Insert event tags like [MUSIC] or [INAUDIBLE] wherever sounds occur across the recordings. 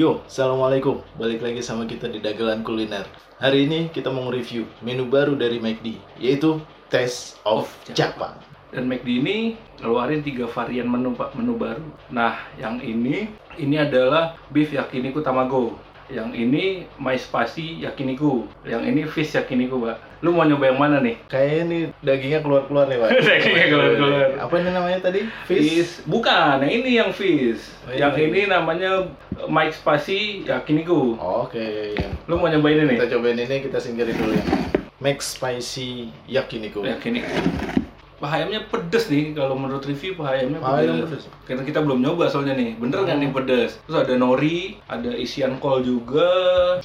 Yo, Assalamualaikum. Balik lagi sama kita di Dagelan Kuliner. Hari ini kita mau review menu baru dari McD, yaitu Taste of Of Japan. Dan McD ini ngeluarin tiga varian menu menu baru. Nah yang ini ini adalah beef yakiniku tamago. Yang ini my spicy yakiniku. Yang ini fish yakiniku pak. Lu mau nyoba yang mana nih? Kayaknya nih dagingnya keluar-keluar nih, Pak. [LAUGHS] Dagingnya keluar-keluar. Apa ini namanya tadi? Fish. Bukan, yang ini yang fish. Oh, iya, yang iya. ini namanya my spicy yakiniku. Oke, ya. Lu mau nyobain ini? Kita cobain ini, kita singkirin dulu ya. Max Spicy Yakiniku. Yakiniku. Paha ayamnya pedes nih kalau menurut review paha ayamnya Paha ayam pedes. Karena kita belum nyoba soalnya nih, bener nggak Oh. nih pedes? Terus ada nori, ada isian kol juga,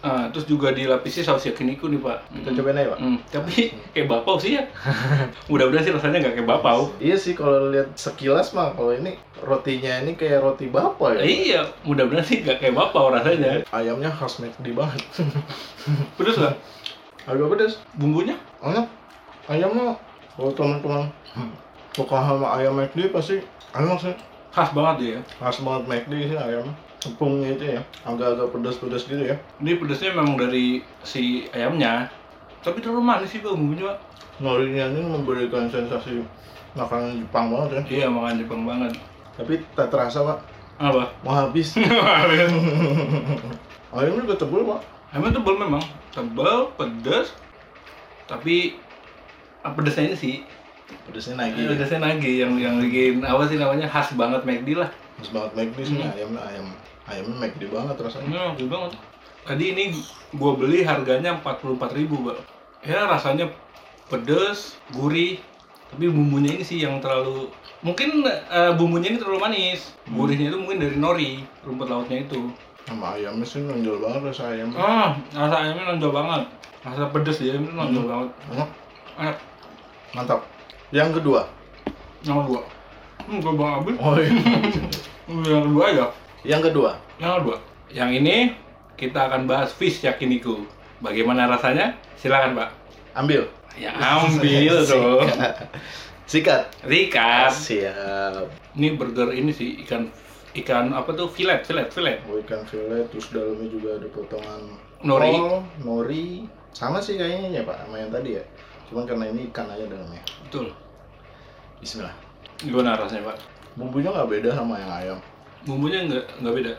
ah, terus juga dilapisi saus yakiniku nih pak. Kita cobain aja, Pak. Hmm, tapi [LAUGHS] kayak bapau sih ya. [LAUGHS] Mudah-mudahan sih rasanya nggak kayak bapau. Iya sih kalau lihat sekilas mah kalau ini rotinya ini kayak roti bapa ya. Iya, mudah-mudahan sih nggak kayak bapau rasanya. Ayamnya khas McD banget. Pedes nggak? Agak pedes. Bumbunya? Enak. Ayamnya kalau teman-teman suka sama ayam McD pasti enak sih. Khas banget dia. ya. Khas banget McD sih ayam. Tepungnya itu ya, agak-agak pedas-pedas gitu ya. Ini pedesnya memang dari si ayamnya, tapi terlalu manis sih bumbunya. Pak. Norinya ini memberikan sensasi makanan Jepang banget ya. Iya, makan Jepang banget. Tapi tak terasa pak, Apa? mau habis. [LAUGHS] Ayamnya juga tebel pak. Emang tebel memang, tebel, pedas, tapi pedesnya ini sih, Pedasnya naik gitu. pedesnya nagih yang yang bikin apa sih namanya khas banget McD lah. Khas banget McD sih Hmm. ayamnya ayam ayamnya McD banget rasanya. Ini nagih banget. Tadi ini gua beli harganya 44.000 ribu, Ya rasanya pedes, gurih, tapi bumbunya ini sih yang terlalu mungkin eh, bumbunya ini terlalu manis. Gurihnya itu mungkin dari nori, rumput lautnya itu. Sama ayamnya sih nonjol banget rasa ayam. Ah, rasa ayamnya nonjol banget. Rasa pedes dia itu nonjol banget. Enak, Enak. mantap. Yang kedua. Yang kedua. Hmm, gue bang Abid. Oh iya. [LAUGHS] Yang kedua ya. Yang kedua. Yang kedua. Yang ini kita akan bahas fish yakiniku. Bagaimana rasanya? Silakan Pak. Ambil. Ya ambil [LAUGHS] dong. Sikat. Rikat. Siap. Ini burger ini sih ikan ikan apa tuh filet filet filet. Oh, ikan fillet terus dalamnya juga ada potongan Nori. kol, nori. Sama sih kayaknya ya Pak sama yang tadi ya. Cuman karena ini ikan aja dalamnya. Betul. Bismillah. Gimana rasanya Pak? Bumbunya nggak beda sama yang ayam. Bumbunya nggak nggak beda.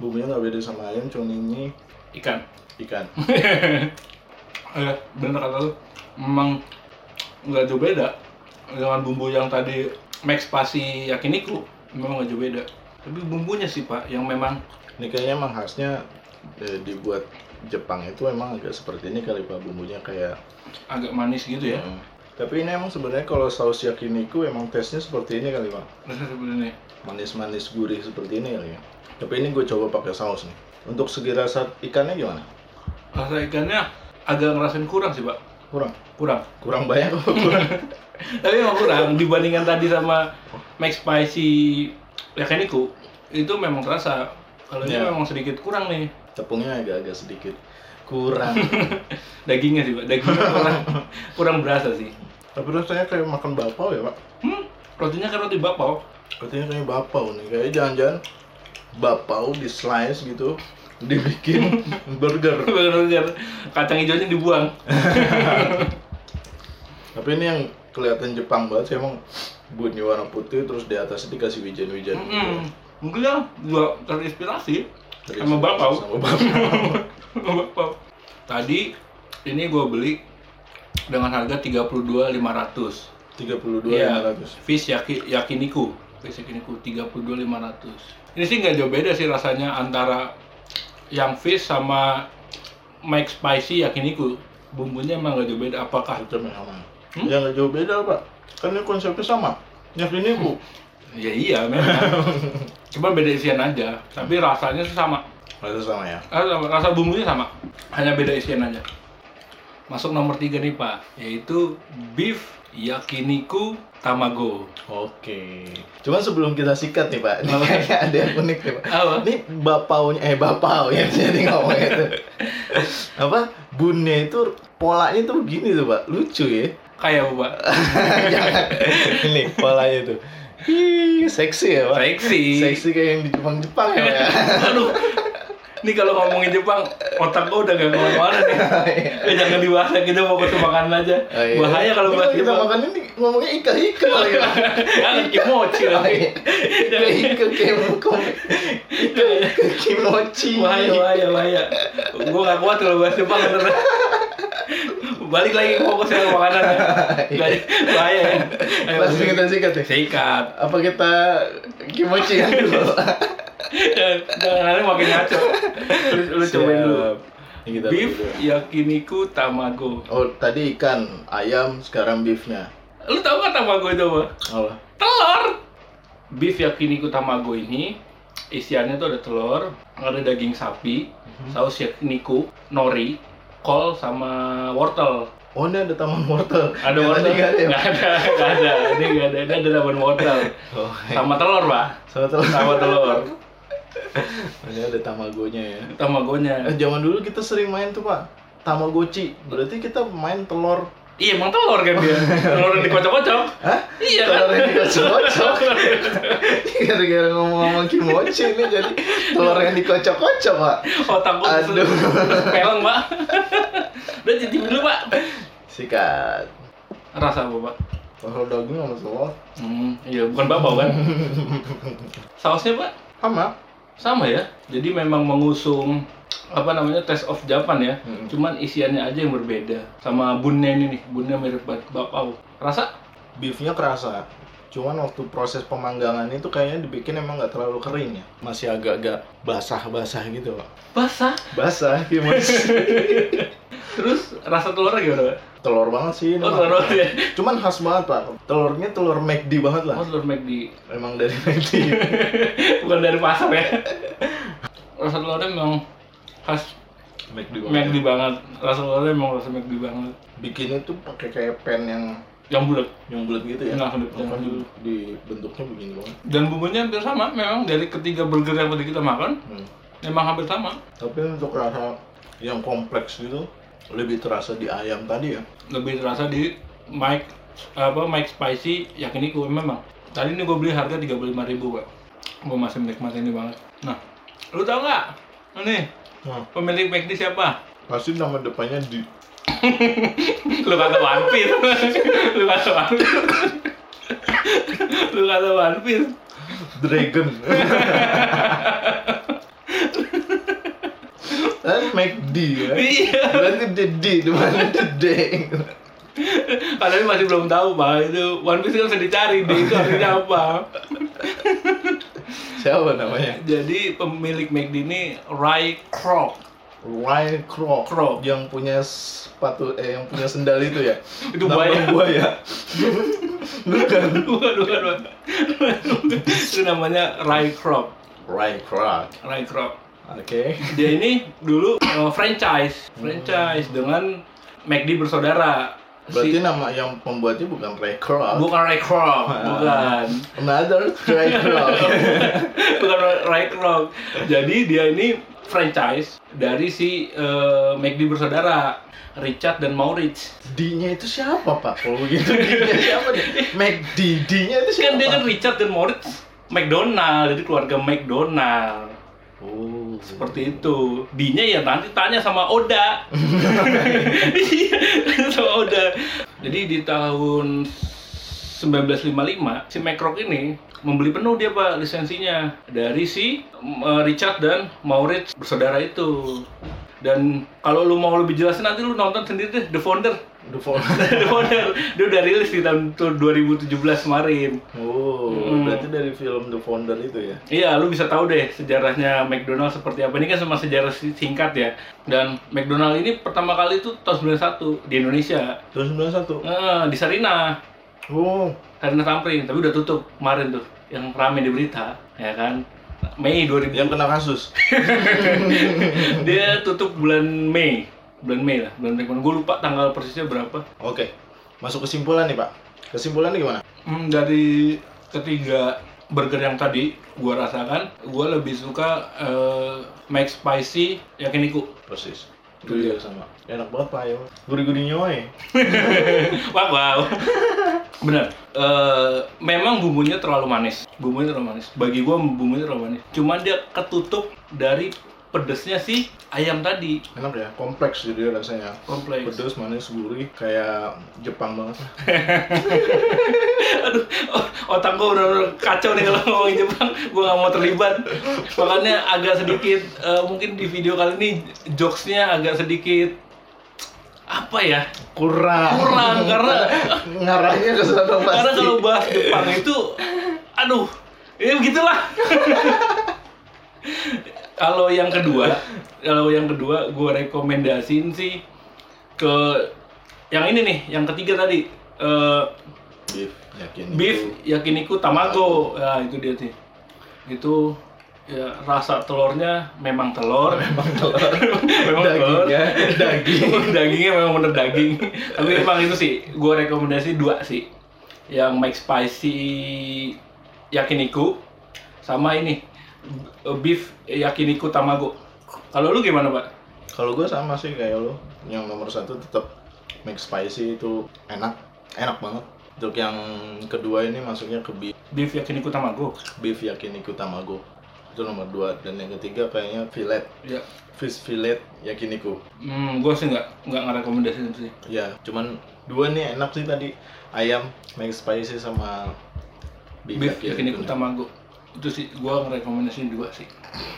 Bumbunya nggak beda sama ayam, cuman ini Ikan. ikan. Eh, [LAUGHS] bener kata lu. Memang nggak jauh beda dengan bumbu yang tadi Max Pasi yakiniku memang nggak jauh beda. Tapi bumbunya sih pak yang memang Ini kayaknya emang khasnya eh, dibuat Jepang itu emang agak seperti ini kali Pak bumbunya kayak agak manis gitu ya. Hmm. Tapi ini emang sebenarnya kalau saus yakiniku emang tesnya seperti ini kali Pak. Seperti. Manis-manis gurih seperti ini kali ya. Tapi ini gue coba pakai saus nih. Untuk segi rasa ikannya gimana? Rasa ikannya agak ngerasain kurang sih pak. Kurang. Kurang. Kurang banyak kurang? [LAUGHS] Tapi emang kurang dibandingkan tadi sama Max Spicy yakiniku itu memang terasa. Kalau ini Ya. memang sedikit kurang nih. Tepungnya agak-agak sedikit kurang. [LAUGHS] Dagingnya sih pak. Dagingnya kurang [LAUGHS] kurang berasa sih. Tapi rasanya kayak makan bapau ya Pak. Hmm, rotinya kan roti bapau. Artinya kayak bapau nih. Kayak jangan-jangan bapau di slice gitu dibikin [LAUGHS] burger. Bener-bener kacang hijaunya dibuang. Tapi ini yang kelihatan Jepang banget sih emang bunyi warna putih terus di atasnya dikasih wijen-wijen. gitu. Mm-mm. Mungkin ya juga terinspirasi Dari sama bapau. Sama bapau. [LAUGHS] Sama bapau. Tadi ini gue beli dengan harga 32.500. 32 Iya, 500. fish yaki, yakiniku. Fish yakiniku 32.500. Ini sih nggak jauh beda sih rasanya antara yang fish sama Mike Spicy yakiniku. Bumbunya emang nggak jauh beda. Apakah yang sama. Hmm? Ya nggak jauh beda Pak. Kan ini konsepnya sama. Ini bu. [LAUGHS] Ya iya memang. [LAUGHS] Cuma beda isian aja. Tapi rasanya sih sama. Rasa sama ya. Rasa, rasa bumbunya sama. Hanya beda isian aja. Masuk nomor tiga nih Pak, yaitu beef yakiniku tamago. Oke. Cuman sebelum kita sikat nih Pak, ini kayaknya ada yang unik nih Pak. Apa? Ini bapaunya, eh bapau ya [LAUGHS] jadi ngomongnya itu. Apa? Bunnya itu polanya tuh begini tuh Pak, lucu ya. Kayak apa, Pak? [LAUGHS] Jangan. Ini polanya tuh. Ih, seksi ya Pak. Seksi. Seksi kayak yang di Jepang-Jepang ya Pak. ya. [LAUGHS] Aduh. Nih kalau ngomongin Jepang, otak gua udah gak ke mana-mana nih. Eh, [LAUGHS] jangan dibahas kita mau ke makanan aja. Oh, iya. Bahaya kalau Ini bahas kita Jepang. makan ini ngomongnya ika ika [LAUGHS] lagi. Kan kimochi lagi. Ika ika kemo ika kimochi. Bahaya, bahaya, bahaya. Gua gak kuat kalau bahas Jepang bener. Balik lagi fokus ke makanan ya. [LAUGHS] Balik- Bahaya ya. Ayo, Langsung kita sikat ya. Sikat. Apa kita kimochi kan dulu? Jangan nanti makin ngaco. Lu, lu cobain dulu. Kita Beef dulu. yakiniku tamago. Oh tadi ikan, ayam, sekarang beefnya. Lu tahu kan tamago itu apa? Oh, Telur. Beef yakiniku tamago ini isiannya tuh ada telur, ada daging sapi, saus yakiniku, nori, kol sama wortel. oh ini ada taman wortel. Ada Yang wortel? nggak ada? Nggak ada, nggak ada. Ini nggak ada. Ini ada taman wortel. Oh, Sama telur, Pak. sama telur. Sama telur. [LAUGHS] Ini ada tamagonya ya. Tamagonya. Eh, zaman dulu kita sering main tuh pak Tamagotchi. Berarti kita main telur. Iya, emang telur kan dia. Telur yang dikocok-kocok. Hah? Iya kan? Telur yang dikocok-kocok. [LAUGHS] Gara-gara ngomong-ngomong kimochi ini jadi telur yang dikocok-kocok pak. Otak gua Aduh. peleng, Pak. Udah cicip dulu, Pak. Sikat. Rasa apa, Pak? Kalau daging sama telur. Hmm, iya, bukan babau kan? [LAUGHS] Sausnya, Pak? Sama. Sama ya. Jadi memang mengusung apa namanya Taste of Japan ya. Hmm. Cuman isiannya aja yang berbeda. Sama bunnya ini nih, bunnya mirip banget bakpao. Rasa? Beefnya kerasa. Cuman waktu proses pemanggangan itu kayaknya dibikin emang nggak terlalu kering ya. Masih agak-agak basah-basah gitu pak. Basah. Basah kimochi. [LAUGHS] Terus rasa telurnya gimana, Pak? telur banget sih ini. Oh, telur ya. Cuman khas banget pak. Telurnya telur McD banget lah. Oh, telur McD. Emang dari McD. [LAUGHS] Bukan dari pasar ya. [LAUGHS] Rasa telurnya memang khas McD McD banget. Rasa telurnya memang rasa McD banget. Bikinnya tuh pakai kayak pen yang Yang bulat. yang bulat gitu ya. Nah, bulat, yang Makanya bulat. di bentuknya begini banget. Dan bumbunya hampir sama. Memang dari ketiga burger yang tadi kita makan, Hmm. memang hampir sama. Tapi untuk rasa yang kompleks gitu lebih terasa di ayam tadi ya. lebih terasa di Mike apa Mike Spicy yakiniku memang tadi ini gue beli harga 35.000 ribu pak gue masih menikmati ini banget nah lu tau nggak ini Nah, pemilik McD siapa? Pasti nama depannya di. [LAUGHS] Lu kata One Piece. [LAUGHS] Lu kata One Piece. Lu kata One Piece. Dragon. [LAUGHS] Kan McD ya. iya. Berarti the D, the D? kalian masih belum tahu pak. Itu One Piece kan bisa dicari deh itu artinya apa Siapa namanya? jadi pemilik McD ini Ray Kroc Ryan Kroc. Kroc. Yang punya sepatu eh yang punya sendal itu ya. Itu buaya. buaya. Bukan. bukan bukan bukan itu namanya Ray Kroc Ryan Kroc. Ray Kroc Oke. dia ini dulu eh, franchise franchise dengan McD bersaudara Berarti Si- nama yang pembuatnya bukan Ray Kroc. bukan Ray Kroc [LAUGHS] bukan Another Ray Kroc. [LAUGHS] bukan Ray Kroc jadi dia ini franchise dari si eh, McD bersaudara Richard dan Maurits D-nya itu siapa pak? Kalau begitu D-nya siapa nih? [LAUGHS] McD. D-nya itu kan siapa? dia kan Richard dan Maurits McDonald jadi keluarga McDonald Oh. seperti itu D-nya ya nanti tanya sama Oda Iya, sama Oda jadi di tahun 1955 si McRock ini membeli penuh dia pak lisensinya dari si mm, Richard dan Maurits bersaudara itu. Dan kalau lu mau lebih jelasin nanti lu nonton sendiri deh The Founder The phone. [LAUGHS] The Founder dia udah rilis di tahun tu- 2017 kemarin Oh, Hmm. berarti dari film The Founder itu ya? Iya, lu bisa tahu deh sejarahnya McDonald seperti apa. Ini kan cuma sejarah si- singkat ya. Dan McDonald ini pertama kali itu tahun 91 di Indonesia. Tahun 91. Eh, di Sarina. Oh, Sarina Sampring, tapi udah tutup kemarin tuh. Yang rame di berita, ya kan? Mei 2000. yang kena kasus. [LAUGHS] Dia tutup bulan Mei. Bulan Mei lah, bulan Mei. Gue lupa tanggal persisnya berapa. Oke. Masuk kesimpulan nih, Pak. Kesimpulannya gimana? Hmm, dari ketiga burger yang tadi gua rasakan, gua lebih suka eh, Mac Spicy yakiniku. Persis. Itu dia. dia sama. Enak banget, Pak. Ya. Gurih-gurih nyoy. [LAUGHS] wow, wow. Bener. Eh, memang bumbunya terlalu manis. Bumbunya terlalu manis. Bagi gua bumbunya terlalu manis. Cuman dia ketutup dari pedesnya sih ayam tadi Enak ya, kompleks jadi rasanya. kompleks. Pedes, manis, gurih, kayak Jepang banget. [LAUGHS] Aduh, otak gue udah kacau nih kalau ngomongin Jepang. Gue nggak mau terlibat. Makanya agak sedikit, eh, mungkin di video kali ini jokesnya agak sedikit apa ya? Kurang. Kurang karena [LAUGHS] ngarahnya ke sana pasti. karena kalau bahas Jepang itu, aduh, ya begitulah. [LAUGHS] kalau yang kedua, kalau yang kedua gue rekomendasiin sih ke yang ini nih, yang ketiga tadi. eh, beef, yakin beef yakiniku tamago. Ya itu dia sih. Itu ya rasa telurnya memang telur. [LAUGHS] Memang telur. [LAUGHS] memang telur. Dagingnya daging. [LAUGHS] dagingnya memang bener daging. Tapi emang itu sih gue rekomendasi dua sih. Yang McSpicy yakiniku sama ini beef yakiniku tamago kalau lu gimana pak Kalau gue sama sih kayak lo. Yang nomor satu tetap make spicy itu enak, enak banget. Untuk yang kedua ini masuknya ke beef, beef yakiniku tamago beef yakiniku tamago. Itu nomor dua. Dan yang ketiga kayaknya fillet, ya fish fillet yakiniku. hmm, gue sih nggak nggak ngerekomendasiin itu sih Ya, cuman dua nih enak sih tadi. Ayam make spicy sama beef yakiniku tamago itu sih gua ngerekomendasiin dua sih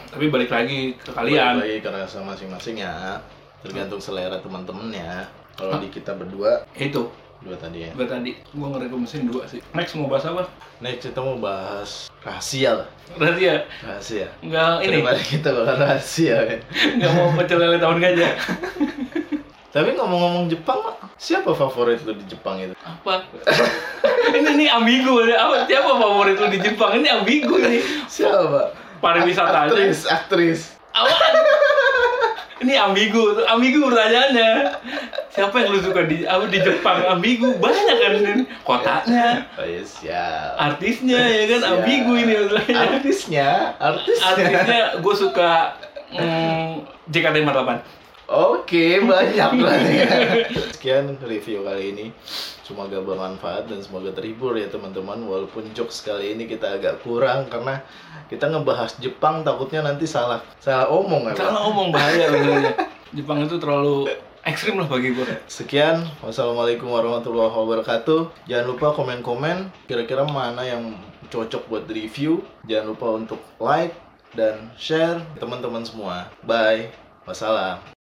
tapi balik lagi ke kalian Balik lagi ke rasa masing-masing ya. Tergantung selera teman-temannya. Kalau di kita berdua, itu dua tadi ya. gua tadi gua ngerekomendasiin dua sih next mau bahas apa Next kita mau bahas rahasia lah. berarti ya Rahasia. nggak ini Daripada kita bakal rahasia kan. [LAUGHS] nggak mau pecel lele tahun gajah Tapi ngomong-ngomong Jepang, siapa favorit lu di Jepang itu? apa [LAUGHS] ini nih ambigu nih. apa siapa favorit lu di Jepang ini ambigu nih Siapa? pariwisatanya Aktris, aktris. Apaan? ini ambigu ambigu pertanyaannya siapa yang lu suka di apa di Jepang ambigu banyak kan kotanya Oh iya, siap. artisnya ya kan Siap. ambigu ini Artisnya, artisnya. artisnya gue suka mm, JKT48 Oke, banyak lah ya. Sekian review kali ini. Semoga bermanfaat dan semoga terhibur ya teman-teman. Walaupun jokes kali ini kita agak kurang karena kita ngebahas Jepang takutnya nanti salah salah omong ya. Salah ngomong bahaya sebenarnya. Jepang itu terlalu ekstrim lah bagi gue. Sekian, wassalamualaikum warahmatullahi wabarakatuh. Jangan lupa komen-komen kira-kira mana yang cocok buat review. Jangan lupa untuk like dan share teman-teman semua. Bye. Wassalam.